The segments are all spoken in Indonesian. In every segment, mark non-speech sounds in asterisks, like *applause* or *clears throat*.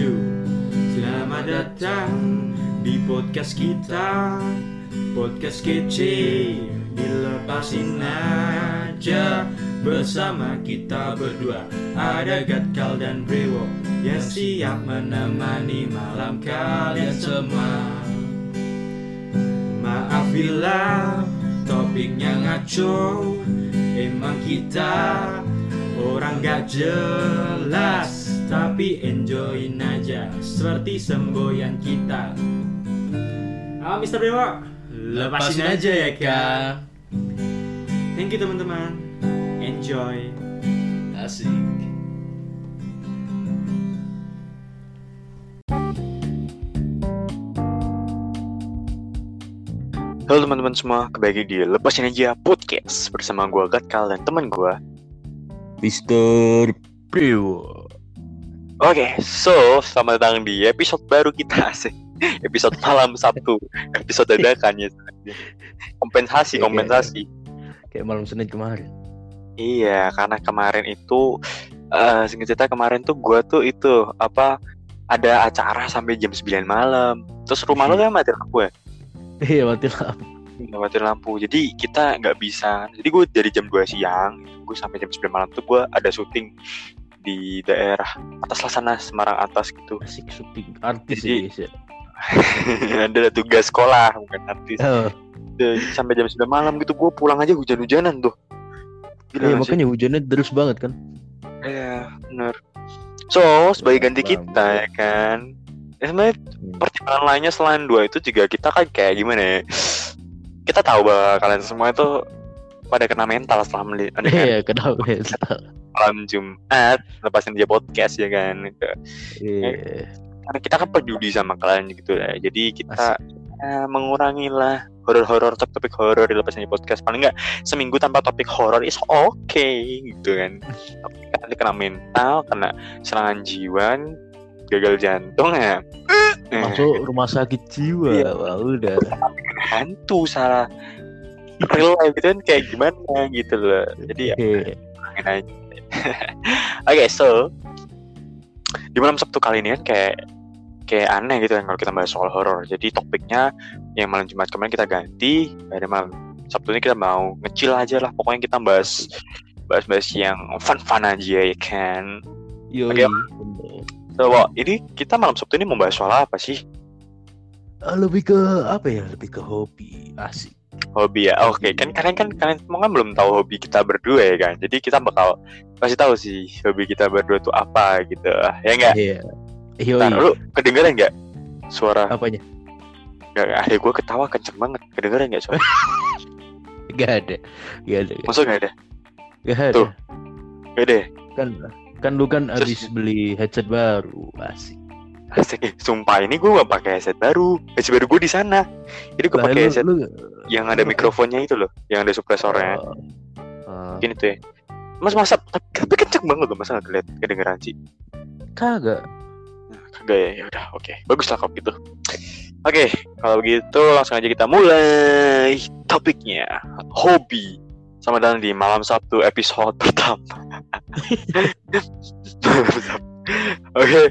wabarakatuh Selamat datang di podcast kita. Podcast kece Dilepasin aja. Bersama kita berdua. Ada Gatkal dan Brewo Yang siap menemani malam kalian semua. Maaf bila topiknya ngaco. Emang kita orang gak jelas Tapi enjoyin aja seperti semboyan kita Ah Mr. Dewa Lepasin aja ya kan Thank you teman-teman Enjoy Asik. Halo teman-teman semua, kembali di Lepasin Aja Podcast bersama gue Gatkal dan teman gue. Mister Priwo. Oke, so selamat datang di episode baru kita sih. *laughs* Episode malam Sabtu, episode dadakan ya. Kompensasi, kompensasi. Kayak malam Senin kemarin. Iya, karena kemarin itu, eh singkat cerita kemarin tuh gue tuh itu apa ada acara sampai jam 9 malam. Terus rumah lo kan mati lampu ya? Iya mati lampu. Nggak mati lampu. Jadi kita nggak bisa. Jadi gue dari jam 2 siang, gue sampai jam 9 malam tuh gue ada syuting di daerah atas lah sana Semarang atas gitu. Asik syuting artis Jadi- ya ya. *laughs* ada tugas sekolah bukan artis. Oh, sampai jam 9 malam gitu gue pulang aja hujan-hujanan tuh. Gila iya sih? makanya hujannya terus banget kan. Iya, bener. So, sebagai ganti kita ya kan. Ya sebenarnya Hmm. pertimbangan lainnya selain dua itu juga kita kan kayak gimana ya? Kita tahu bahwa kalian semua itu pada kena mental setelah melihat Iya kenapa ya? Malam Jumat lepasin dia podcast ya kan gitu. Iya. Karena kita kan peduli sama kalian gitu ya. Jadi kita ya, mengurangi lah horor-horor topik horor di lepasin dia podcast paling nggak seminggu tanpa topik horor is okay gitu kan. Tapi nanti kena mental, kena serangan jiwa, gagal jantung ya. *laughs* Masuk rumah sakit jiwa. Iya. Wah udah. hantu salah real life gitu kan kayak gimana gitu loh. Jadi ya kurangin aja. Oke, so di malam Sabtu kali ini kan kayak kayak aneh gitu kan kalau kita bahas soal horor. Jadi topiknya yang malam Jumat kemarin kita ganti pada malam Sabtu ini kita mau ngecil aja lah. Pokoknya kita bahas bahas-bahas yang fun-fun aja ya kan. Oke. bener. So, Wak, ini kita malam Sabtu ini mau bahas soal apa sih? Ah, lebih ke apa ya? Lebih ke hobi. Asik. Hobi ya. Oke, kan kalian kan kalian semua kan belum tahu hobi kita berdua ya kan. Jadi kita bakal kasih tahu sih hobi kita berdua tuh apa gitu. Ya enggak? Iya. Yoi. Nah, lu kedengeran nggak suara Apanya? Gak, ada gue ketawa kenceng banget. Kedengeran nggak suara? Gak ada. Gak ada. Maksud nggak ada? Gak ada. Tuh. Gak ada. ya? Kan kan lu kan habis beli headset baru. Asik. Asik. Sumpah ini gue gak pakai headset baru. Headset baru gue di sana. Jadi gue pakai lu- headset lu- yang ada mikrofonnya itu loh, yang ada suppressornya. Oh. Oh. Mungkin itu ya. Mas masa tapi, tapi kenceng banget loh masa nggak kelihatan kedengeran sih. Kagak. Nah, kagak ya. Ya udah, oke. Bagus lah kalau gitu. Oke, kalau begitu langsung aja kita mulai topiknya. Hobi. Sama datang di malam Sabtu episode *laughs* pertama. *laughs* Oke.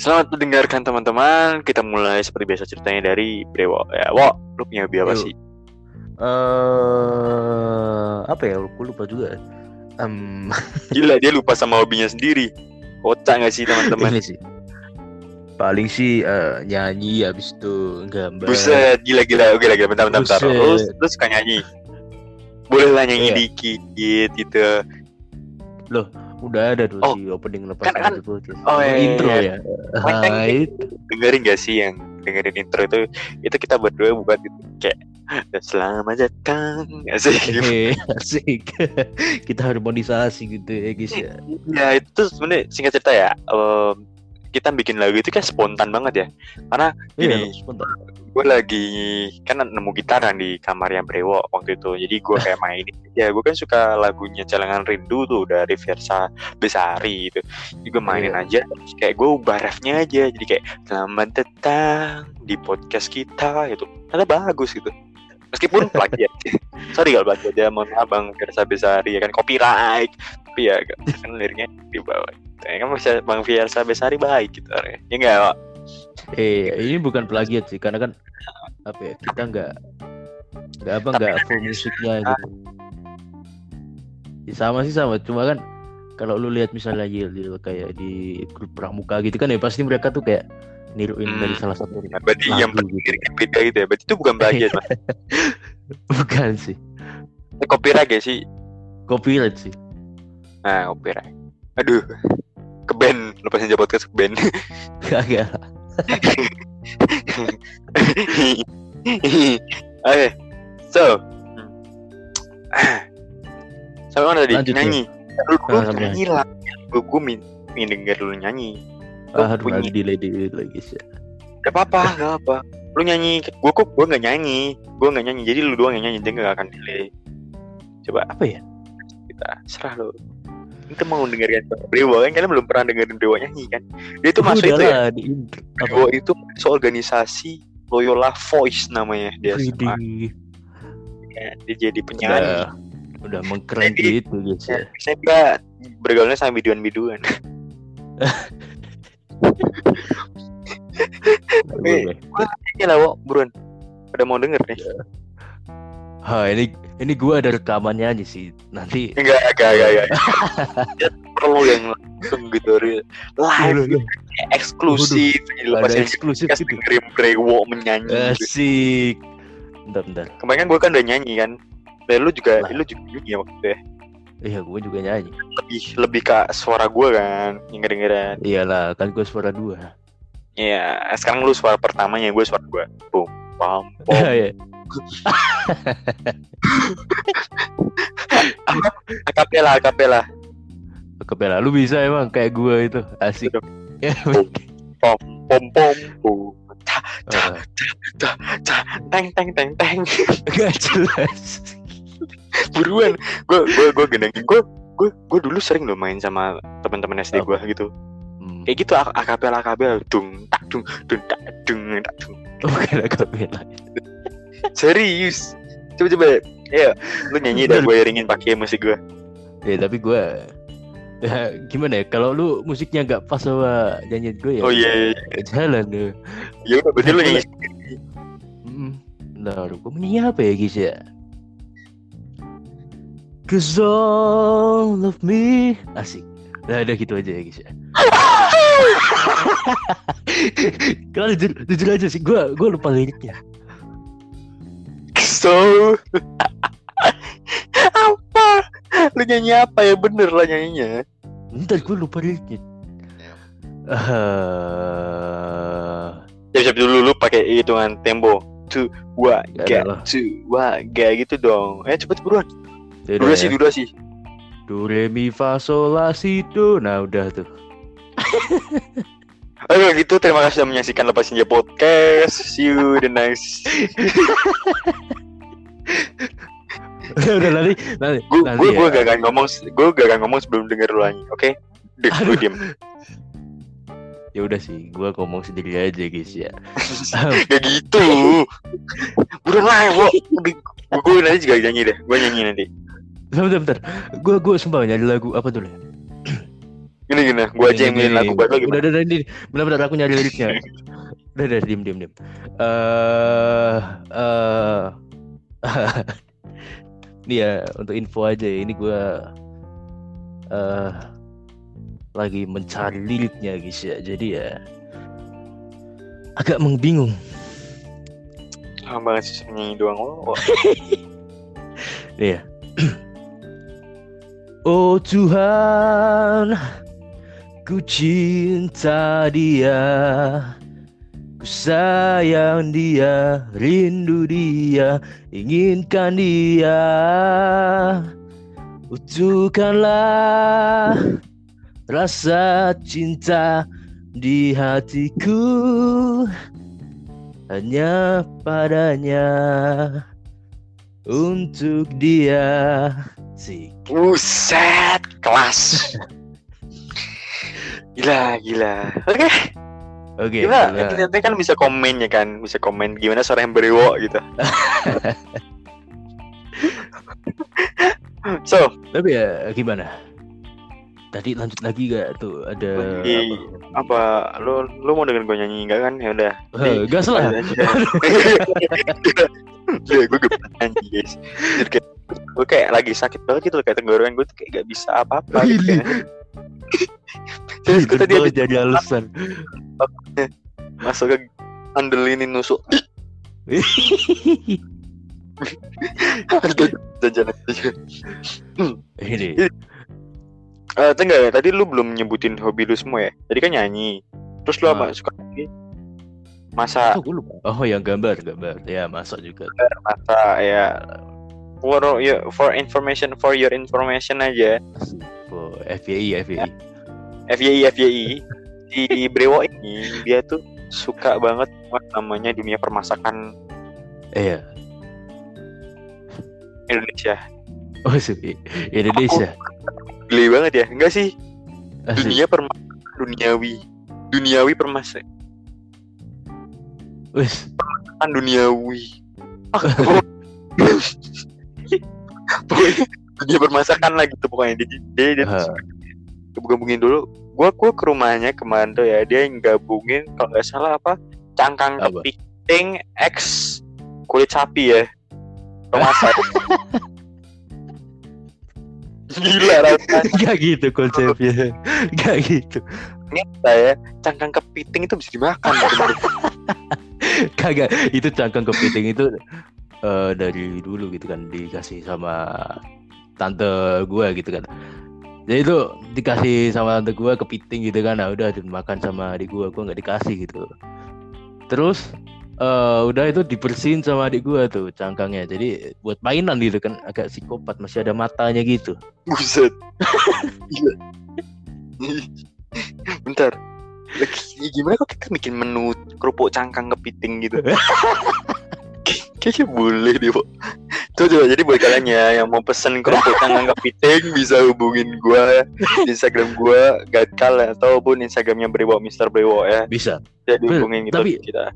Selamat mendengarkan teman-teman. Kita mulai seperti biasa ceritanya dari Brewo. Ya, Wo, lu punya hobi apa sih? Eh apa ya? Gue lupa juga. Em, *laughs* Gila, dia lupa sama hobinya sendiri. Kocak gak sih teman-teman? ini sih. Paling sih eh, nyanyi habis itu gambar. Buset, gila gila. Oke, lagi bentar bentar bentar. Lu, Buset. lu suka nyanyi? Boleh lah nyanyi Iya. dikit gitu. Udah ada tuh Oh, si opening lepas kan- kan- itu podcast. oh, iya, intro iya. ya. Kan- Ah. Dengerin gak sih yang dengerin intro itu? Itu kita berdua buat gitu kayak selamat datang. Asik. Hehe, *laughs* Asik. *laughs* Kita harmonisasi gitu ya guys ya. Ya itu sebenarnya singkat cerita ya. em, kita bikin lagu itu kan spontan banget ya. Karena Iya, Gini. sebentar. gue lagi kan nemu gitar kan di kamarnya Brewo waktu itu jadi gue kayak *laughs* mainin ya gue kan suka lagunya Celengan Rindu tuh dari Versa Besari itu gue mainin Iya. aja terus kayak gue ubah refnya aja jadi kayak selamat datang di podcast kita gitu ternyata bagus gitu meskipun *laughs* plagiat sorry kalau plagiat ya mohon maaf bang Versa Besari ya kan copyright tapi ya kan liriknya di bawah gitu ya kan bisa bang Fiersa Besari baik gitu orangnya. ya enggak Wak? Eh, ini bukan plagiat sih, karena kan apa ya kita nggak nggak apa nggak full musiknya gitu. Ya, sama sih sama, cuma kan kalau lu lihat misalnya Yil, Yil, kayak di grup pramuka gitu kan ya pasti mereka tuh kayak niruin dari Hmm. salah satu berarti yang lagu gitu. penting beda gitu ya berarti itu bukan plagiat mas *laughs* Bukan sih, Ini copyright gak sih copyright sih. nah copyright aduh ke band lepasin jabot ke band Kagak. *laughs* Oke, so sampai mana tadi Lanjut, nyanyi? Lu gue nyanyi lah, gue gue min, min denger lu nyanyi. Lu Ah, aduh, punya- delay delay lagi sih. Gak apa-apa, gak apa. Lu nyanyi, gue kok gue nggak nyanyi, gue nggak nyanyi. Jadi lu doang yang nyanyi, dia nggak akan delay. Coba Apa ya? kita serah lo. Kita mau dengerin Dewa kan kalian belum pernah dengerin Dewa nyanyi kan? Dia itu masuk itu ya. di? Dewa itu masuk organisasi Loyola Voice namanya dia. sama. Ya, dia jadi penyanyi. Udah, udah mengkeren Jadi- gitu guys ya. *laughs* Saya dia bergaulnya sama biduan-biduan. *laughs* Boleh. Iya lah, buruan. Pada mau denger nih? Ha, ini ini gua ada rekamannya aja sih. Nanti Enggak, enggak, enggak, enggak. Perlu yang langsung gitu, real. live, eksklusif. ada Lepasin eksklusif gitu. dengerin Brewo menyanyi. Asik. Bentar, bentar. Kemarin kan gue kan udah nyanyi kan. Dan lu juga, Lah. lu juga nyanyi ya waktu itu ya. Iya, gua juga nyanyi. Lebih, lebih ke suara gue kan, yang kedengeran. Iyalah, kan gua suara dua. Iya, sekarang lu suara pertamanya, gue suara gue. Boom, pam, pom. *laughs* Akapela, akapela. Kepala lu bisa emang kayak gua itu. Asik. *laughs* Pom, pom, pom, pom. Teng, teng, teng, teng. Gak jelas. Buruan. Gue, gue, gue gendengin. Gue, gue, gue dulu sering loh main sama teman-teman SD gue gitu. Hmm. Kayak gitu, ak- akapela, akapela. Dung, tak, dung, dung, tak, dung, tak, dung. Bukan kepala. Serius. Coba coba. Ayo, lu nyanyi dan gue iringin pakai musik gue. Ya tapi ya, gimana ya kalau lu musiknya nggak pas sama nyanyian gue ya Oh iya, iya. nggak jalan ya Ya udah berarti lu nyanyi. Bentar, gue menyanyi apa ya guys ya Cause all of me Asik Nah udah gitu aja ya guys ya *laughs* Kalau jujur, jujur aja sih Gue gue lupa liriknya So *laughs* apa? Lu nyanyi apa ya bener lah nyanyinya. Bentar gue lupa liriknya Ah, Siap-siap dulu lu pakai hitungan tempo. Tu, wa, Ya ga, adalah. tu, wa, ga gitu dong. Eh cepet buruan. ya Durasi, ya. durasi. Do re mi fa sol la si do Nah udah tuh *laughs* Oke gitu terima kasih sudah menyaksikan Lepas Senja Podcast. See you the next. *laughs* udah nanti nanti Gue gue ya. gue gak akan ngomong gue gak akan ngomong sebelum denger lu. Oke? Dek, gue diem. ya udah sih gua ngomong sendiri aja guys ya Gak *laughs* gitu. Buruan lah, Wo. Gue nanti juga nyanyi deh. Gue nyanyi nanti. bentar bentar gua gua sumpah nyari lagu apa dulu ya Gini gini, gue aja yang milih lagu buat lo udah udah udah ini benar benar aku nyari liriknya *laughs* udah udah diem diem diem eh eh *laughs* ini ya untuk info aja ya ini gua eh lagi mencari liriknya guys ya jadi ya agak membingung Ah, banget sih nyanyi doang. Oh, *laughs* Iya. *clears throat* oh Tuhan, ku cinta dia, ku sayang dia, rindu dia, inginkan dia. Utuhkanlah rasa cinta di hatiku hanya padanya untuk dia sih Buset, kelas. *laughs* Gila, gila. Oke, oke gila. gila. Nanti kan bisa komen ya kan, bisa komen gimana suara yang berewo gitu. *laughs* so, tapi ya gimana tadi lanjut lagi gak tuh ada Lagi. apa lu lu mau dengerin gue nyanyi enggak kan ya udah apa? Eh, gas lah. ya gue gak nyanyi guys gue kayak lagi sakit banget gitu kayak tenggorokan gue tuh kayak gak bisa apa-apa gitu Ini. kan. Terus Berbau habis jadi alasan. masuk ke andel ini nusuk jajan aja Ini. Eh, enggak ya, tadi lu belum nyebutin hobi lu semua ya? Tadi kan nyanyi. Terus lu apa Ah. suka lagi? Masa, Oh, lupa. Oh, yang gambar, gambar. Ya, masak juga. masa ya for ya for information for your information aja. FYI, FYI. FYI FYI di Brewo ini dia tuh suka banget what namanya dunia permasakan Eh, ya. Indonesia. Oh, sih. Indonesia. Gile banget ya? Enggak sih? Asik. Dunia permasakan duniawi. Duniawi permasakan Wes. duniawi. *laughs* pokoknya *laughs* dunia permasakan lah gitu pokoknya dia dia, dia suka gabung-gabungin dulu gua gua ke rumahnya kemarin tuh ya dia yang gabungin kalau nggak salah apa cangkang Apa? kepiting X kulit sapi ya pemasak *laughs* gila rasanya Gak gitu konsepnya. Gak gitu. saya cangkang kepiting itu bisa dimakan Kagak. Itu cangkang kepiting itu eh, dari dulu gitu kan dikasih sama tante gua gitu kan. Jadi itu dikasih sama tante gua kepiting gitu kan. Nah, udah dimakan sama adik gua, gua nggak dikasih gitu. Terus eh, udah itu dibersihin sama adik gua tuh cangkangnya. Jadi buat mainan gitu kan agak psikopat masih ada matanya gitu. buset *laughs* bentar Lagi- gimana kok kita bikin menu kerupuk cangkang kepiting gitu *laughs* kayaknya boleh deh Pok. Tuh coba jadi buat kalian ya yang mau pesen kerupuk cangkang kepiting bisa hubungin gua di Instagram gua Gatkal ataupun Instagramnya Brewo Mister Brewo ya Bisa. bisa dihubungin gitu Tapi- kita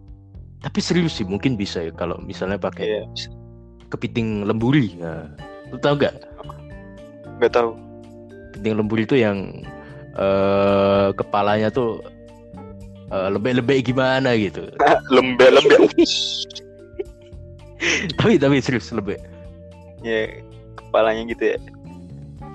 Tapi serius sih mungkin bisa ya kalau misalnya pakai Iya, kepiting lemburi. Nah, lu tahu nggak? nggak tahu Kepiting lemburi itu yang eh kepalanya tuh eh, lembek-lembek gimana gitu. *laughs* lembek lembek *laughs* tapi tapi serius lembek. ya kepalanya gitu ya.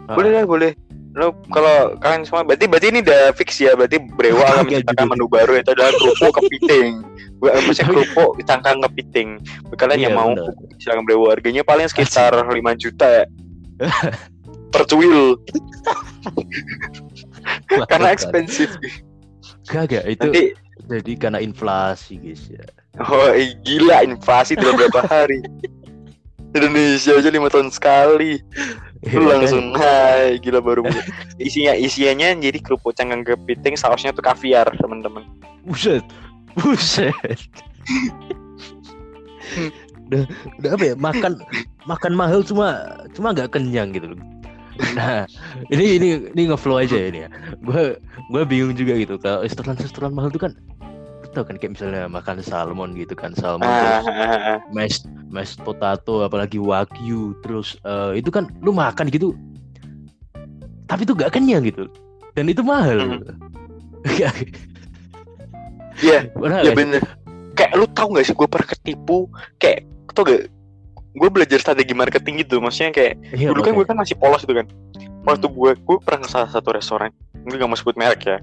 Ah. boleh lah boleh. Lo kalau kalian semua berarti berarti ini udah fix ya? Berarti brewa akan menciptakan menu baru itu adalah kerupuk kepiting gue *laughs* masih kerupuk cangkang kepiting kalian yang Iya, mau benar. silakan brewa harganya paling sekitar 5 juta ya. *laughs* Per cuil karena expensive. Kagak itu nanti jadi karena inflasi guys ya. Oh eh, gila inflasi dalam berapa hari *laughs* Indonesia aja lima tahun sekali Iya, lu langsung hai gila baru mulai. *laughs* isinya isiannya jadi kerupuk cangkang kepiting sausnya tuh kaviar teman-teman Buset. Buset. udah, udah apa ya? Makan makan mahal cuma cuma nggak kenyang gitu loh. Nah, ini ini ini ngeflow aja ini ya. Gue gue bingung juga gitu. Kalau restoran-restoran mahal tuh kan tau kan kayak misalnya makan salmon gitu kan salmon ah, terus ah, ah, ah. mashed mashed potato apalagi wagyu terus eh, itu kan lu makan gitu tapi tuh gak kenyang gitu dan itu mahal Hmm. *laughs* Iya, Benar ya bener kayak lu tahu gak sih gue pernah ketipu kayak tau gak gue belajar strategi marketing gitu maksudnya kayak Iya, dulu kan gue kan masih polos gitu kan waktu Hmm. gue gue pernah ke salah satu restoran gue gak mau sebut merek ya.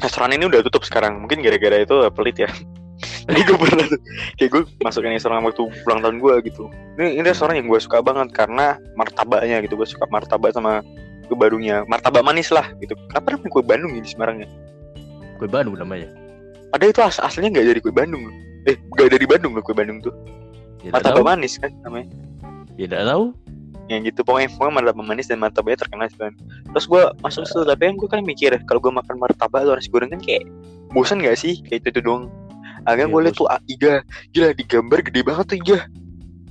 Restoran ini udah tutup sekarang. Mungkin gara-gara itu pelit ya. *laughs* Jadi gue pernah tuh kayak gue masukin restoran waktu ulang tahun gue gitu. Ini, ini restoran yang gue suka banget karena martabaknya gitu. Gue suka martabak sama kue Bandungnya martabak manis lah gitu. Kenapa namanya kue Bandung ya di Semarang ya? Kue Bandung namanya. Ada itu as aslinya nggak dari kue Bandung. Eh nggak dari Bandung loh kue Bandung tuh. Ya martabak tahu. manis kan namanya. Ya nggak tahu yang gitu. Pokoknya pokoknya martabak manis dan martabaknya terkenal sih kan terus gue masuk situ tapi kan gue kan mikir kalau gue makan martabak atau nasi goreng kan kayak bosan gak sih? Kayak itu, itu doang. Agak Iya, gue liat tuh ah, iga gila di gambar gede banget tuh iga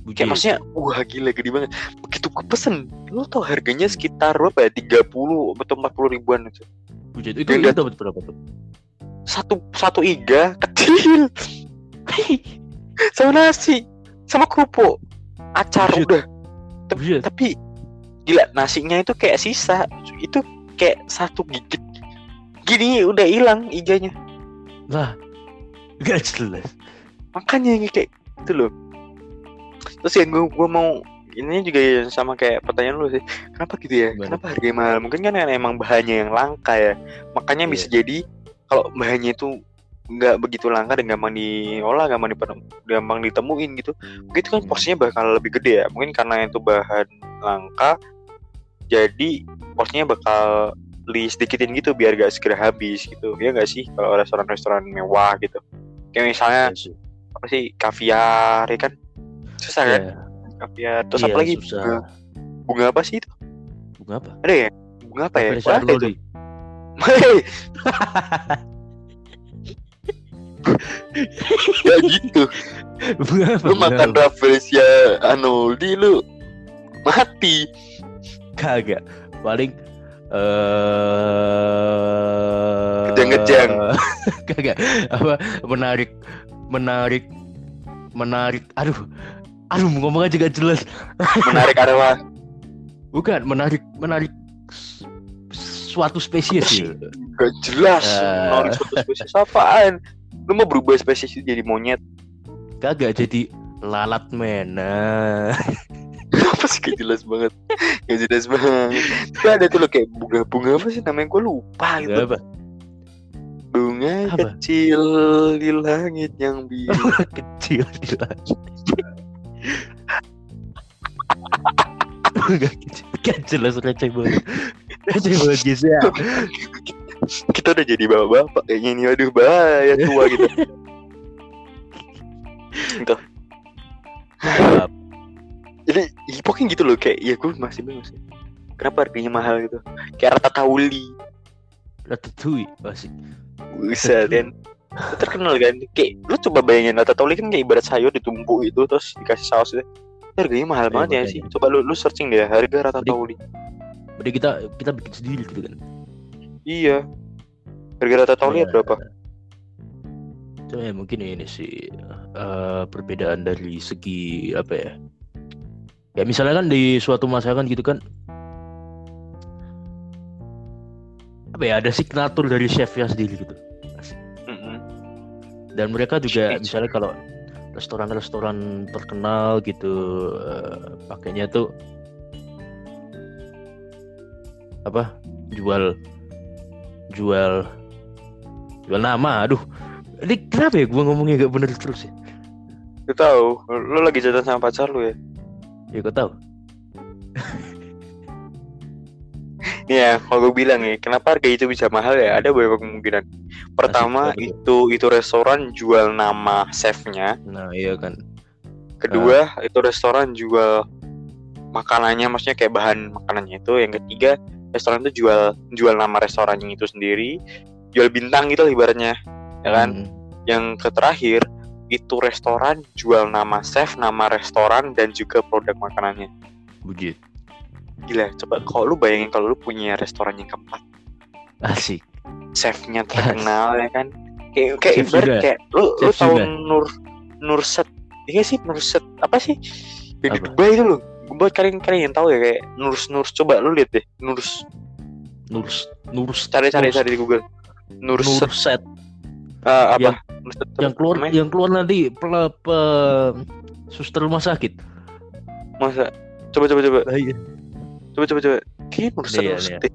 Bujet. kayak maksudnya wah gila gede banget. Begitu gue pesen lo tau harganya sekitar berapa ya? tiga puluh atau empat puluh ribuan itu. Bujet. itu itu dapat berapa tuh? Satu satu iga *laughs* kecil. Sama nasi sama kerupuk. Acar Buset. udah Bujet. tapi gila nasinya itu kayak sisa. Itu kayak satu gigit. Gini udah hilang iganya lah gak jelas. Makanya yang kayak itu loh. Terus yang gue gua mau ini juga sama kayak pertanyaan lu sih. Kenapa gitu ya? Gimana? kenapa harganya mahal? Mungkin kan emang bahannya yang langka ya. Makanya Iya. bisa jadi kalau bahannya itu nggak begitu langka dan gampang diolah gampang dipenem- gampang ditemuin gitu. Begitu kan porsinya bakal lebih gede ya. Mungkin karena itu bahan langka jadi porsinya bakal di sedikitin gitu biar gak segera habis gitu. Ya nggak sih kalau restoran-restoran mewah gitu? Kayak misalnya Iya sih. apa sih kaviar ya kan? Susah kan? Iya, kaviar terus iya, apa lagi? susah. bunga, bunga apa sih itu? Bunga apa? Ada ya? Bunga apa ya? Rafael Wah, itu *laughs* *laughs* Charloni. *laughs* ya gitu. Apa lu makan apa? Rafflesia Anoldi lu. Mati. Kagak. Paling eh Kejang-kejang. *laughs* kagak. Apa menarik menarik menarik. Aduh. Aduh ngomong aja gak jelas. *laughs* Menarik arwah bukan menarik menarik suatu spesies Apa sih? ya. Gak jelas. Eh. menarik suatu spesies. Apaan lu mau berubah spesies itu jadi monyet? Kagak jadi lalat mena. Apa sih gak jelas banget? Gak jelas banget. Tapi ada tuh lo kayak bunga-bunga apa sih namanya? Gue lupa gitu. apa? Bunga Apa? kecil di langit yang biru. *laughs* Kecil di langit. Gak kecil, gak jelas receh banget. Receh banget guys ya. *laughs* kita udah jadi bapak-bapak kayaknya ini aduh bahaya tua gitu. Gitu jadi ya, pokoknya gitu loh kayak ya gue masih bingung sih. Kenapa harganya mahal gitu? Kayak ratatouille Ratatouille masih. bisa dan terkenal kan? Kayak lu coba bayangin ratatouille kan kayak ibarat sayur ditumpuk itu terus dikasih saus itu harganya mahal Iya, banget ya sih? Coba lu lu searching deh harga ratatouille Mending kita kita bikin sendiri gitu kan. iya harga ratatouille Iya. berapa Cuma ya mungkin ini sih eh, perbedaan dari segi apa ya? Ya misalnya kan di suatu masakan gitu kan apa ya ada signatur dari chefnya sendiri gitu. Dan mereka juga Shit. misalnya kalau restoran-restoran terkenal gitu eh, pakainya tuh apa jual jual jual nama aduh ini kenapa ya gue ngomongnya gak bener terus ya Lu tahu lu lagi jalan sama pacar lu ya ya kau tahu Nih ya, kalau gue bilang ya, kenapa harga itu bisa mahal ya? Ada beberapa kemungkinan. Pertama, betul. itu itu restoran jual nama chefnya. nah iya kan Kedua, itu restoran jual makanannya, maksudnya kayak bahan makanannya itu. Yang ketiga, restoran itu jual jual nama restorannya itu sendiri, jual bintang gitu ibaratnya, ya kan? Hmm, Yang terakhir, itu restoran jual nama chef, nama restoran dan juga produk makanannya. bujit. Gila, coba kalau lu bayangin kalau lu punya restoran yang keempat. Asik. Chefnya terkenal ya kan? Kayak kayak Chef ibarat Zuda. kayak lu lu Chef tahu Zuda. Nur Nurset iya sih Nurset apa sih? Yang di? Dubai itu loh. Buat kalian kalian yang tahu ya kayak Nurs Nurs coba lu lihat deh Nurs nurs nurs cari cari Nurs- cari di Google Nurset. Nurset. Ah, apa? Yang- Nurset yang keluar yang keluar nanti pel, pe- suster rumah sakit. Masa? Coba coba coba. Iya. Coba coba coba. Kayaknya Nurset Nih ya, Nurset nih.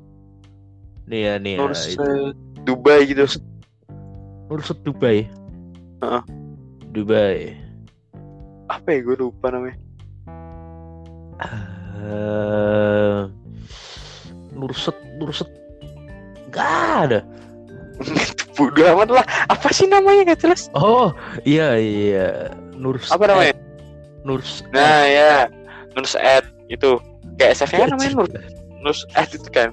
ya. nih ya. Nurset itu. Dubai gitu. Nurset Dubai. Heeh. Dubai. Apa ya? Gue lupa namanya. Eh, Nurset Nurset. Gak ada *laughs* bodoh amat lah. Apa sih namanya? Gak jelas. Oh iya iya. Nurset apa namanya? Nurs nah ya Nurset itu. Kayak chefnya kan namanya Nur Nurs eh itu kan.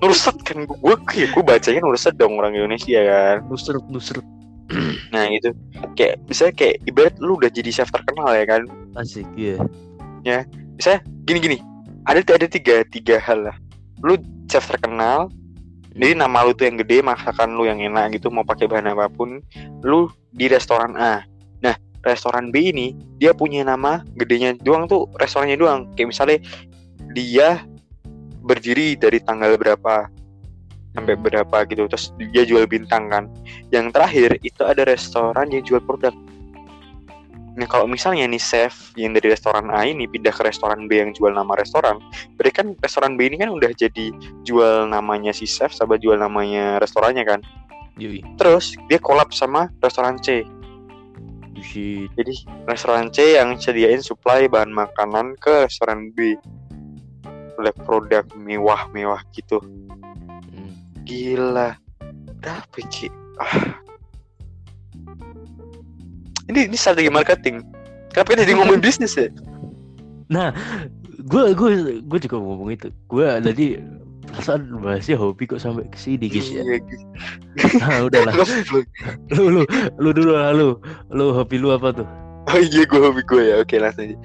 Nurset kan. Gue gue gue bacanya Nurset dong orang Indonesia kan. Nusret Nusret *clears throat* nah gitu. Kayak misalnya kayak ibarat lu udah jadi chef terkenal ya kan? Asik iya. Misalnya gini gini ada ada tiga tiga hal lah. Lu chef terkenal jadi nama lu tuh yang gede masakan lu yang enak gitu mau pakai bahan apa pun lu di restoran A. Nah restoran B ini dia punya nama gedenya doang tuh restorannya doang. Kayak misalnya dia berdiri dari tanggal berapa sampai berapa gitu terus dia jual bintang kan. Yang terakhir itu ada restoran yang jual produk nah kalau misalnya nih chef yang dari restoran A ini pindah ke restoran B yang jual nama restoran berarti kan restoran B ini kan udah jadi jual namanya si chef sama jual namanya restorannya kan Yui. terus dia kolab sama restoran C Bullshit. jadi restoran C yang sediain supply bahan makanan ke restoran B produk-produk mewah-mewah gitu Hmm. Gila. Berapa Ci? Ah. Ini ini strategi marketing. Kenapa jadi ngomongin bisnis ya? Nah, gue gue gue juga ngomong itu. Gue tadi perasaan bahasnya hobi kok sampai ke sini guys ya. Iya. *laughs* Nah, udahlah. Lu lu lu dulu lah lu. Lu hobi lu apa tuh? oh iya gue hobi gue ya. Oke langsung aja.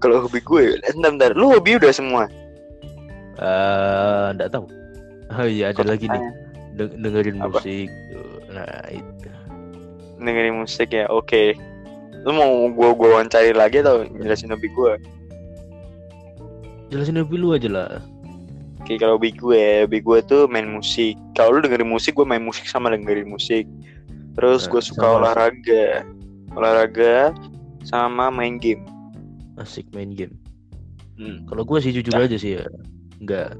Kalau hobi gue, eh, bentar, bentar. Lu hobi udah semua. Eh, enggak tahu. Oh iya, ada Kok lagi nih. dengerin Apa? musik. Nah, itu. Dengerin musik ya. Oke. Lu mau gue gue wawancari lagi atau jelasin hobi gue? Jelasin hobi lu aja lah. Oke, kalau hobi gue, hobi gue tuh main musik. Kalau lu dengerin musik, gue main musik sama dengerin musik. Terus Nah, gue suka sama. olahraga, olahraga sama main game. Asik main game. Hmm. Kalau gue sih jujur Nah. aja sih ya. Enggak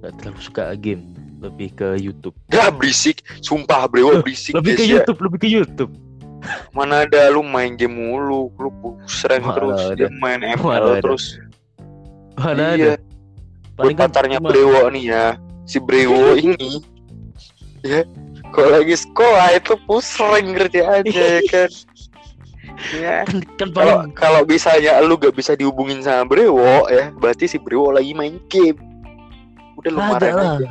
enggak terlalu suka game. Lebih ke YouTube. Gak berisik, sumpah bro, berisik lebih ke ya. YouTube, lebih ke YouTube. *laughs* Mana ada lu main game mulu, lu sering Mana terus, ada. dia main ML Mana ada. terus. Mana ada. iya, buat kan pacarnya cuma- Brewo nih ya, si Brewo *laughs* ini, ya, kalau lagi sekolah itu pusreng kerjaannya ya *laughs* kan. Ya, kan, kan kalau paling kalau misalnya lu gak bisa dihubungin sama Brewo ya, berarti si Brewo lagi main game. Udah lu ada lah. aja.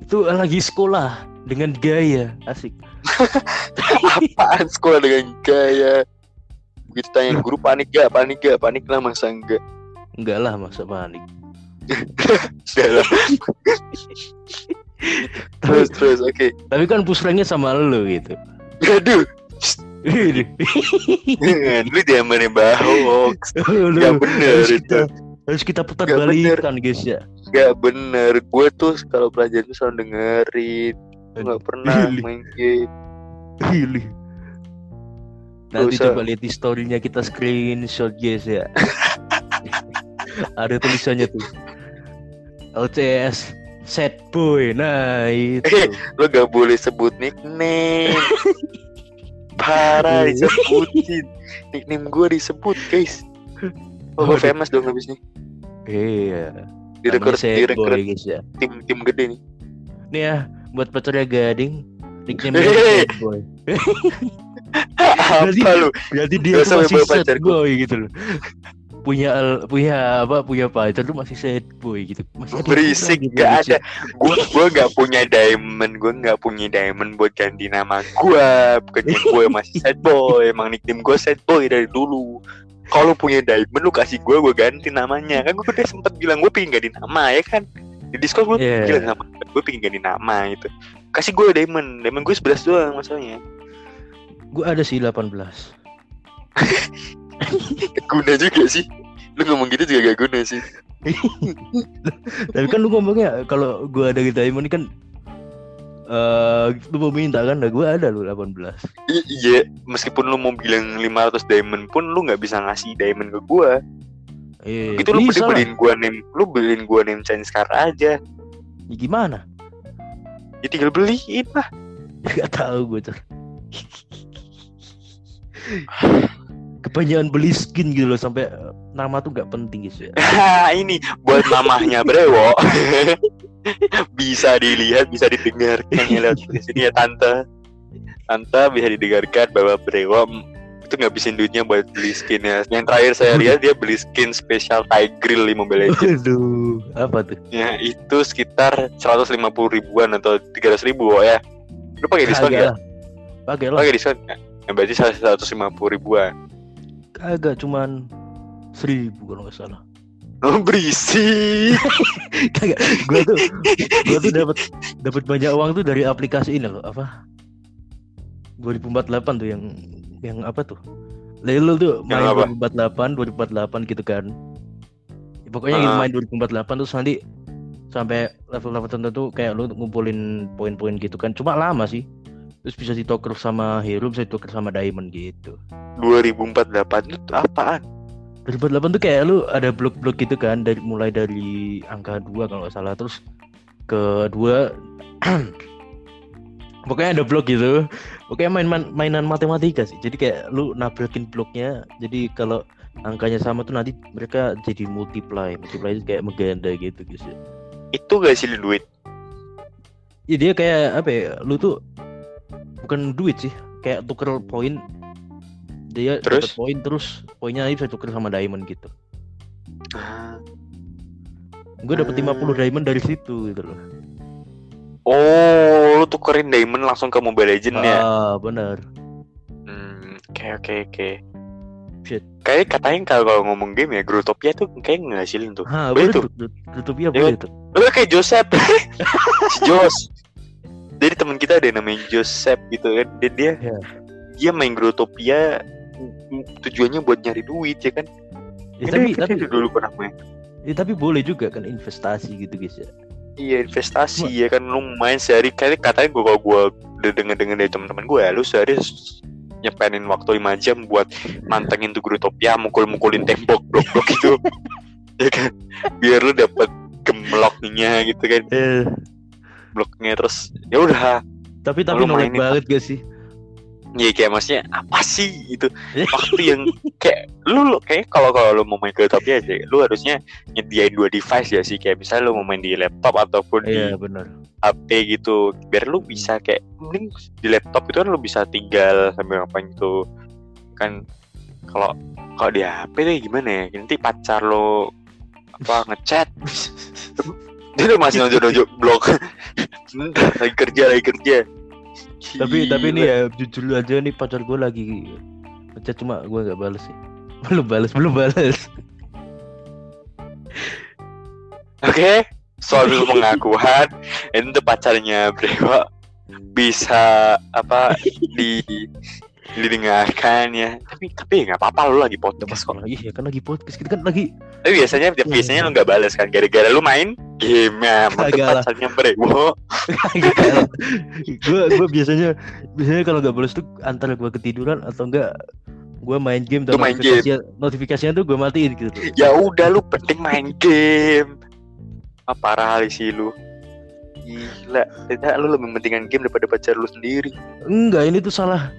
Itu lagi sekolah dengan gaya asik. *laughs* Apaan sekolah dengan gaya? Begitu tanya guru panik gak? Panik gak? Panik lah masa enggak? Enggak lah masa panik. *laughs* Dalam. terus terus oke. Tapi kan pusrengnya sama lu gitu. Aduh, *laughs* lu, jangan main hoax. Gak bener harus itu. kita harus kita putar balikan guys ya. Gak bener. Gue tuh kalau pelajaran tuh selalu dengerin. Gue gak pernah Ih, main game. Pilih. Nanti usah. coba lihat di story-nya kita screenshot guys ya. *laughs* Ada tulisannya tuh. LCS set boy. Nah, itu. Lu gak boleh sebut nickname. *laughs* Parah disebutin. Nickname gue disebut guys. Oh, gue famous dong habis ini. Iya. Direkrut, direkrut ya. tim tim gede nih. Nih ya, buat pacarnya Gading, nickname set boy. Berarti- Apa lu? Berarti dia tuh masih sad gua. boy gitu loh. Punya punya apa? Punya pacar tuh masih sad boy gitu. Masih ada Berisik gitu, gak ada. Gue gue gak punya diamond. Gue gak punya diamond buat ganti nama gue. Bukannya gue masih sad boy. Emang nickname gue sad boy dari dulu. Kalau punya diamond lu kasih gue, gue ganti namanya. Kan gue udah sempet bilang gue pengen ganti nama ya kan. Di Discord gue Iya. bilang sama gue pengen ganti nama gitu. Kasih gue diamond. Diamond gue 11 doang masalahnya. Gue ada sih 18. *laughs* Guna juga sih. Lu ngomong gitu juga gak guna sih. *laughs* Tapi kan lu ngomongnya kalau gue ada di diamond kan eh lu mau minta kan, nah gue ada lu 18. I- iya, meskipun lu mau bilang 500 diamond pun lu nggak bisa ngasih diamond ke gua. Iya, Gitu lu bisa beliin gua name, lu beliin gua name change card aja. Ya, gimana? Ya tinggal beliin lah. *laughs* Gak tahu gue tuh. Kebanyakan beli skin gitu loh sampai eh, nama tuh gak penting guys ya. Ini buat mamahnya Brewo. *laughs* bisa dilihat, bisa didengarkan ya lewat di sini ya tante. Tante bisa didengarkan bahwa Brewo itu ngabisin duitnya buat beli skinnya. Yang terakhir saya lihat dia beli skin spesial Tigreal di Mobile Legends. Aduh, apa tuh? Ya itu sekitar 150 ribuan atau 300 ribu oh, ya. Lu pakai diskon lah. Pakai lah. Pakai diskon? Ya, berarti 150 ribuan. Kagak cuman seribu kalau nggak salah. Oh, berisik. *laughs* Kagak. Gua tuh gua tuh dapat dapat banyak uang tuh dari aplikasi ini loh apa? 2048 tuh yang yang apa tuh? Lelo tuh main Yang apa? 2048, 2048 gitu kan. Ya, pokoknya Ah. main 2048 terus nanti sampai level-level tertentu kayak lu ngumpulin poin-poin gitu kan cuma lama sih terus bisa ditoker sama hero bisa ditoker sama diamond gitu 2048 itu apaan 2008 tuh kayak lu ada blok-blok gitu kan dari mulai dari angka 2 kalau nggak salah terus ke dua *clears throat* pokoknya ada blok gitu pokoknya main main mainan matematika sih. Jadi kayak lu nabrakin bloknya jadi kalau angkanya sama tuh nanti mereka jadi multiply. Multiply itu kayak mengganda gitu guys ya. Itu gak sih duit? Ya dia kayak apa ya lu tuh bukan duit sih kayak tuker poin. Dia Terus? dapat poin terus poinnya bisa tuker sama diamond gitu. Gue dapet Ah. 50 diamond dari situ gitu loh oh lu tukerin diamond langsung ke Mobile Legend ya? Ah bener. Hmm, oke oke oke. Shit. kayak katanya kalau kalau ngomong game ya Growtopia tuh kayak ngehasilin tuh. Ah Boleh tuh. Grutopia Ya boleh tuh. Lu kayak Joseph. Si *laughs* Jos. Jadi teman kita ada yang namanya Joseph gitu kan. Dia dia, Ya. dia main Growtopia mm, tujuannya buat nyari duit ya kan? Ya, tapi kita tapi dulu pernah main. Ya, tapi boleh juga kan investasi gitu guys ya Iya investasi ya kan. Lu main sehari kali katanya gua kalau gua udah denger denger dari teman-teman gue lu sehari nyepenin waktu 5 jam buat mantengin tuh Grutopia mukul-mukulin tembok blok-blok gitu. *laughs* Ya kan? Biar lu dapet gemloknya gitu kan. Eh bloknya terus ya udah. Tapi tapi mainin. banget gak sih ya kayak maksudnya apa sih? Itu waktu yang kayak lu, lu kayak kalau kalau lu mau main Grutopia aja lu harusnya nyediain dua device ya sih. Kayak misalnya lu mau main di laptop ataupun di iya benar. HP gitu biar lu bisa kayak mending di laptop itu kan lu bisa tinggal sambil ngapain gitu. Kan kalau kalau di HP deh gimana ya? Nanti pacar lo apa ngechat. *laughs* Dia masih nonjok nonjok blog. *laughs* Lagi kerja lagi kerja tapi tapi ini ya jujur aja nih pacar gue lagi ngechat cuma gue nggak balas sih. *laughs* Belum balas belum balas oke soal pengakuan itu pacarnya Brewa bisa apa di didengarkan ya tapi tapi nggak apa-apa lu lagi podcast. Kok iya kan lagi podcast kita kan lagi Tapi biasanya biasanya lu nggak balas kan gara-gara lu main game ya pacarnya brewo. gue gue biasanya biasanya kalau nggak balas tuh antara gue ketiduran atau enggak gue main game. Dan main notifikasinya notifikasinya tuh gue matiin gitu. Ya udah lu penting main game. Ah, parah sih lu. Gila, ternyata lu lebih mentingkan game daripada pacar lu sendiri. enggak ini tuh salah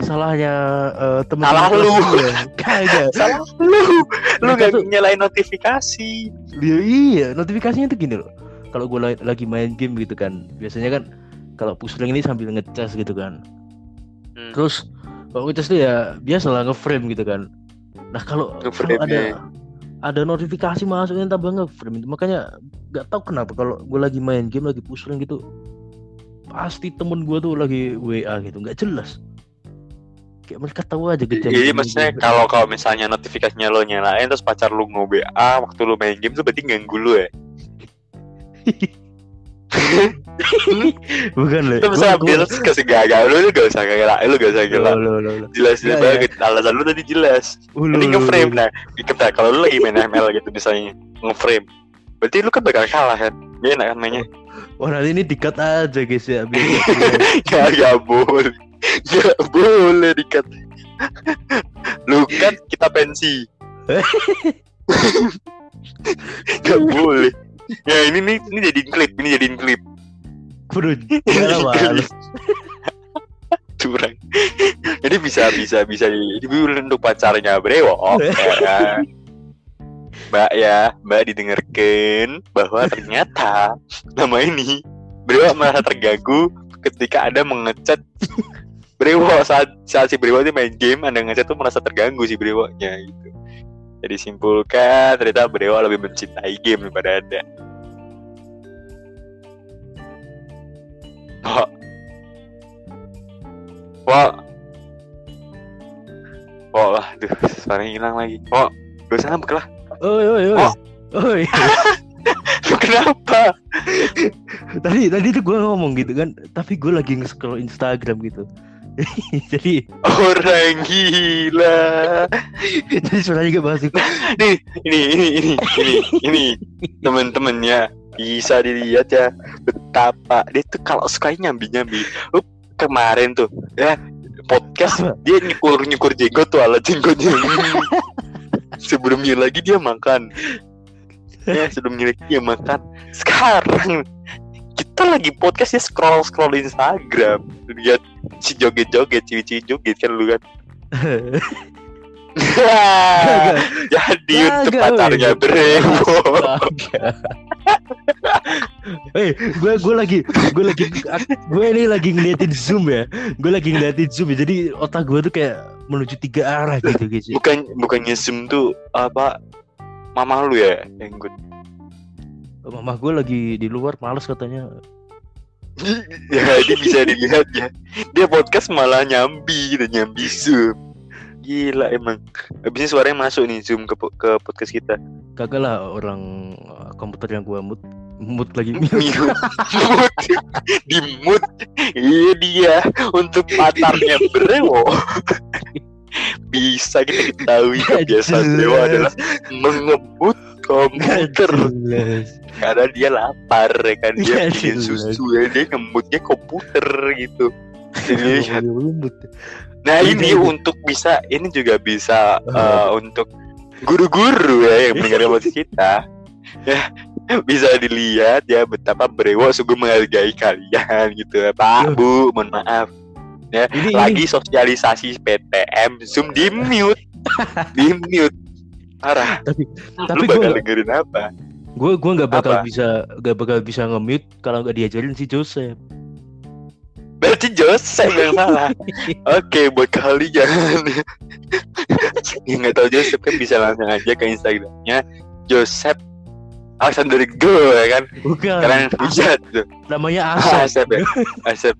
salahnya eh, temen Salah lu. gue. *laughs* kagak Salah lu. Lu gak tuh- nyalain notifikasi. Iya, iya, notifikasinya tuh gini loh. Kalau gue la- lagi main game gitu kan, biasanya kan kalau pusling ini sambil ngecas gitu kan. Hmm. Terus kalau ngecas tuh ya biasa lah ngeframe gitu kan. Nah kalau ada ya. ada notifikasi masuknya tambah ngeframe itu makanya nggak tahu kenapa kalau gue lagi main game lagi pusing gitu pasti temen gue tuh lagi WA gitu nggak jelas kayak mereka tahu aja gitu Jadi maksudnya kalau kalau misalnya notifikasinya lo nyalain terus pacar lu nge-WA waktu lu main game tuh berarti ganggu lu ya. *laughs* bukan loh Itu bisa ambil kasih gagal lu lu gak usah gila, lu gak usah gila. Jelas jelas Iya, banget alasan lu tadi jelas. Ini ngeframe nah, kita kalau lu lagi main ML gitu misalnya ngeframe. Berarti lu kan bakal kalah kan? Gak enak kan mainnya? Wah nanti ini dikat aja guys ya biar *laughs* Gak, boleh. Gak boleh dikat. Lu kan kita pensi. gak *laughs* boleh. Ya ini nih ini jadiin klip, ini jadiin klip. Bro. *laughs* Curang. Jadi bisa bisa bisa di untuk pacarnya Brewo. *laughs* ya kan? Mbak ya, Mbak didengarkan bahwa ternyata nama ini Brewo merasa terganggu ketika ada mengecat Brewo *laughs* saat saat si Brewo itu main game, Anda ngecat tuh merasa terganggu si Brewo-nya gitu. Jadi simpulkan ternyata Brewo lebih mencintai game daripada Anda. Oh. *laughs* Wah. Wah, lah, aduh, suaranya hilang lagi. Wah, gak usah ngambek lah. Oi oi oi. Oh. Oi. *laughs* Kenapa? tadi tadi tuh gue ngomong gitu kan, tapi gue lagi nge-scroll Instagram gitu. *laughs* jadi Orang gila. jadi suaranya gak bahas itu. Nih, ini ini ini ini ini teman-temannya bisa dilihat ya betapa dia tuh kalau suka nyambi nyambi Up, kemarin tuh ya podcast Apa? dia nyukur nyukur jenggot tuh alat jenggotnya sebelumnya lagi dia makan ya sebelumnya lagi dia makan sekarang kita lagi podcast dia scroll scroll Instagram lihat si joget joget ciwi-ciwi joget kan lu kan jadi untuk Kagak, pacarnya weh. Brewo Eh, gue gue lagi gue lagi gue ini lagi ngeliatin zoom ya. Gue lagi ngeliatin zoom ya. Jadi otak gue tuh kayak menuju tiga arah gitu guys. ya. bukan bukannya Zoom tuh apa mama lu ya yang gue Mama gue lagi di luar males katanya. *laughs* ya ini bisa dilihat ya. Dia podcast malah nyambi gitu nyambi zoom. Gila emang. Habisnya suaranya masuk nih zoom ke ke podcast kita. Kagak lah orang uh, komputer yang gue mood mood lagi. *laughs* Mute. Mute. Di mute. Iya dia untuk patarnya brewo *laughs* bisa kita ketahui kebiasaan brewo adalah mengebut komputer *laughs* Jelas. karena dia lapar ya kan. Dia Nggak bikin susu ya dia ngemutnya komputer gitu. Jadi mood. nah Iya, ini iya. untuk bisa ini juga bisa eh, untuk guru-guru ya yang mendengar *laughs* podcast kita. Ya bisa dilihat ya betapa Brewo sungguh menghargai kalian gitu ya Pak Iya. Bu. Mohon maaf. Ya Ini lagi sosialisasi PTM Zoom di mute. *laughs* Di mute parah Tapi- lu tapi bakal gua- dengerin apa gue gue nggak bakal Apa? bisa nggak bakal bisa nge-mute kalau nggak diajarin si Joseph. Berarti Joseph yang salah. *laughs* Oke, buat kalian yang nggak tahu Joseph kan bisa langsung aja ke Instagramnya Joseph Alexander Go ya kan. Bukan. Kalian hujat tuh. Namanya Ah, Asep, Asep ya. Asep.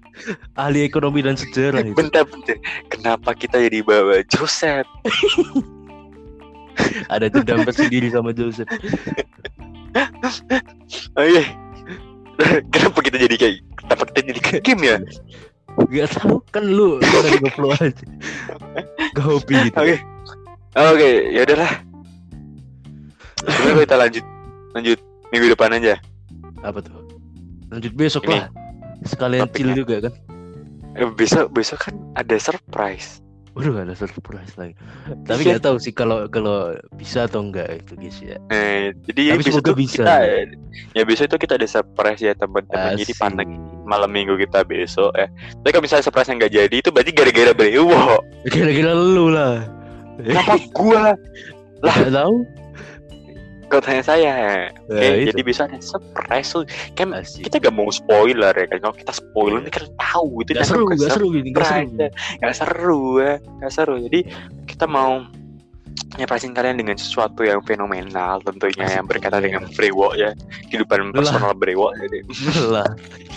ahli ekonomi dan sejarah itu. Bentar, bentar. Kenapa kita jadi bawa Joseph? *laughs* *laughs* Ada dendam tersendiri sama Joseph. Oh iya. Kenapa kita jadi kayak kenapa kita jadi kayak game ya? Gak tahu kan lu orang ngeflow aja. Gak hobi gitu. Oke. Oke, ya udahlah. Sebenarnya kita lanjut lanjut minggu depan aja. Apa tuh? Lanjut besok Ini, lah. Sekalian chill juga kan. Eh, besok besok kan ada surprise. Waduh ada surprise lagi. *laughs* Tapi nggak tahu sih kalau kalau bisa atau enggak itu guys ya. Eh, jadi Tapi besok semoga tuh bisa. kita ya besok itu kita ada surprise ya teman-teman. Jadi pantengin malam minggu kita besok ya. Tapi kalau misalnya surprise nggak jadi itu berarti gara-gara Brewo. Kira-kira lu lah. Kenapa gua? Lah. Gak tahu. Kalau tanya saya. Oke, Nah, itu. jadi bisa ada surprise tuh. Kan Asik. kita gak mau spoiler ya kan. Kalau kita spoiler ini kan tahu itu Gak seru, gak seru gini, gak seru. ya. Gak seru ya, gak seru. Jadi kita mau nyerpasin kalian dengan sesuatu yang fenomenal tentunya Asik. yang berkaitan dengan Brewo ya kehidupan personal Brewo jadi lah.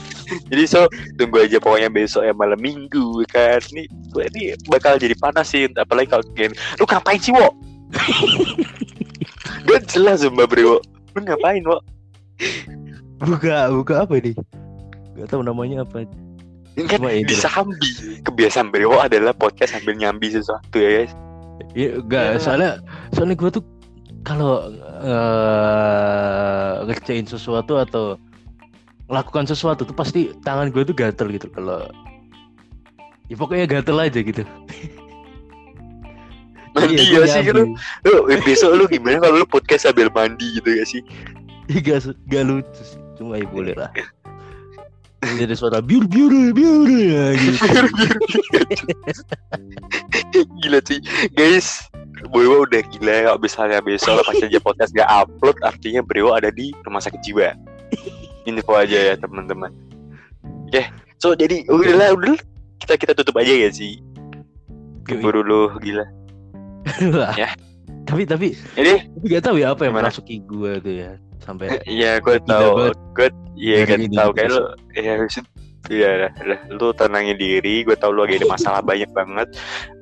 *laughs* jadi so tunggu aja pokoknya besok ya malam minggu kan ini ini bakal jadi panas sih apalagi kalau kalian lu ngapain sih wo *laughs* gak jelas Mbak Brewo lu ngapain wo Buka, buka apa ini? Gak tahu namanya apa. ini kan Cuma itu. disambi kebiasaan Brewo adalah podcast sambil nyambi sesuatu ya guys Ya, enggak, Ya. soalnya soalnya gue tuh kalau eh, ngerjain sesuatu atau melakukan sesuatu tuh pasti tangan gue tuh gatel gitu kalau ya pokoknya gatel aja gitu. *laughs* mandi Iya, ya sih lu? Lu eh, besok lu gimana kalau lu podcast sambil mandi gitu ya sih? Ih, gak, gak lucu sih. Cuma ya boleh lah. Jadi suara biur biur biur ya, gitu. *laughs* gila sih. Guys Brewo udah gila kalau misalnya besok pas aja podcast gak upload artinya Brewo ada di rumah sakit jiwa. Info aja ya teman-teman. Oke so jadi udahlah udah kita kita tutup aja ya sih. Keburu lu gila. Ya. Tapi tapi jadi tapi gak tahu ya apa yang merasuki gue tuh ya sampai *laughs* Iya, gue tahu. Gue iya Dari kan tahu kayak lu ya Iya, dah. lu tenangin diri. Gue tahu lu lagi ada masalah *laughs* banyak banget.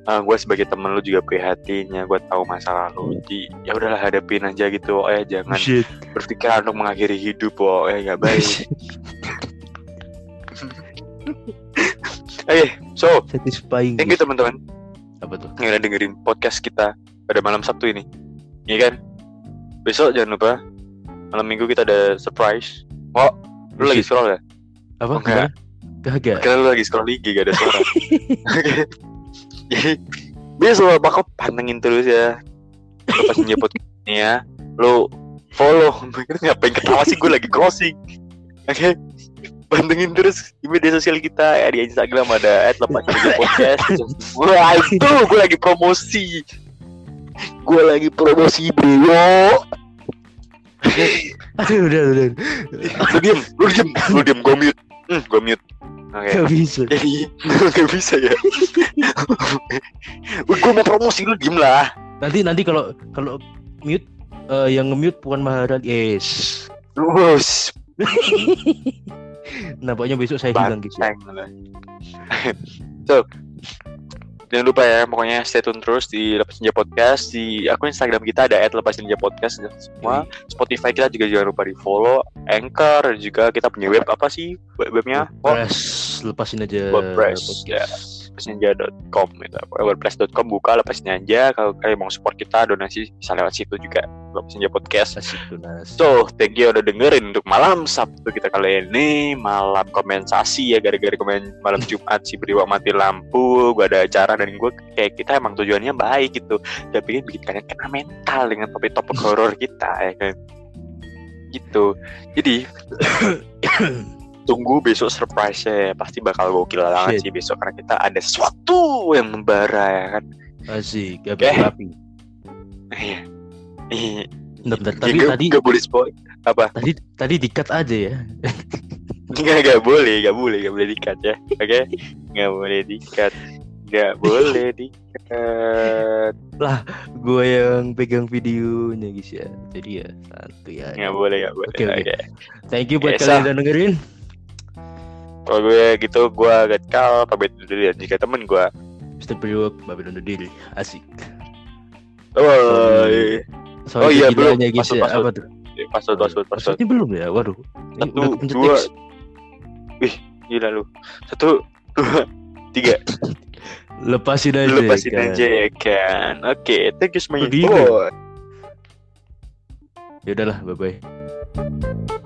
gue sebagai temen lu juga prihatin ya. Gue tahu masalah lu. Jadi ya udahlah hadapin aja gitu. Oh ya jangan shit. berpikiran untuk mengakhiri hidup. Oh ya nggak baik. Oke, *laughs* so Satisfying. thank you teman-teman Apa tuh? yang udah dengerin podcast kita pada malam Sabtu ini. Iya kan? Besok jangan lupa malam minggu kita ada surprise. Oh, lu lagi scroll ya? Apa? Oh, enggak. Kagak. Kira lu lagi scroll IG gak ada suara. Oke. Jadi besok bakal pantengin terus ya. Lu pas nyebut ini ya. Lu follow. *laughs* Ngapain ketawa sih gue lagi closing. Oke. Pantengin terus di media sosial kita ya di Instagram ada @lepas_podcast. Wah itu gue lagi promosi. Gue lagi promosi bro. Aduh, udah, udah. Lu diem, lu diem, lu diem. Gue mute. Hmm, gue mute. Oke. Gak bisa. Jadi *laughs* nggak bisa ya. gue mau promosi lu diem lah. Nanti nanti kalau kalau mute eh, yang nge-mute Puan Maharani. Yes. Terus *laughs* Nampaknya besok saya hilang ya. banteng. *laughs* so, jangan lupa ya, pokoknya stay tune terus di Lepas Ninja Podcast di akun Instagram kita ada @lepasninja_podcast dan semua. Spotify kita juga jangan lupa di follow, Anchor dan juga kita punya web apa sih web webnya? Oh, WordPress lepasin aja WordPress, podcast. lepasninja.com gitu. wordpress.com buka lepas ninja kalau kalian mau support kita donasi bisa lewat situ juga lepas ninja podcast Asik donasi. So, thank you udah dengerin untuk malam Sabtu kita kali ini Malam kompensasi ya Gara-gara kemarin malam Jumat si Beriwa mati lampu Gue ada acara dan gue kayak kita emang tujuannya baik gitu Gak pengen bikin kalian kena mental dengan topik-topik horor kita ya kan Gitu Jadi Tunggu besok surprise ya Pasti bakal gokil banget sih besok Karena kita ada sesuatu yang membara ya kan Asik, Oke. api api. Iya Iya Bentar. Tapi Nggak- tadi nggak boleh spoil Apa? tadi tadi dikat aja ya. Nggak, nggak boleh, nggak boleh, nggak boleh dikat ya. Oke? Nggak boleh dikat. Nggak boleh dikat. Gue yang pegang videonya guys ya. Jadi ya santuy ya. Nggak boleh, nggak boleh. Oke, Oke. oke. Thank you buat Oke, kalian yang udah dengerin. Kalau gue gitu, gue Gatkal, pamit dulu ya. Jika temen gue. Mr. Priwok, Babi undur diri. Asik. Bye. Soalnya Oh iya, belum. guys ya. Apa tuh? Password, password, password. Passwordnya belum ya? Waduh. Ini Satu, dua. X. Gila lu. Satu, dua, tiga. Lepasin aja. Lepasin kan. aja ya kan. Oke, thank you semuanya. Bye. Ya udahlah, bye bye.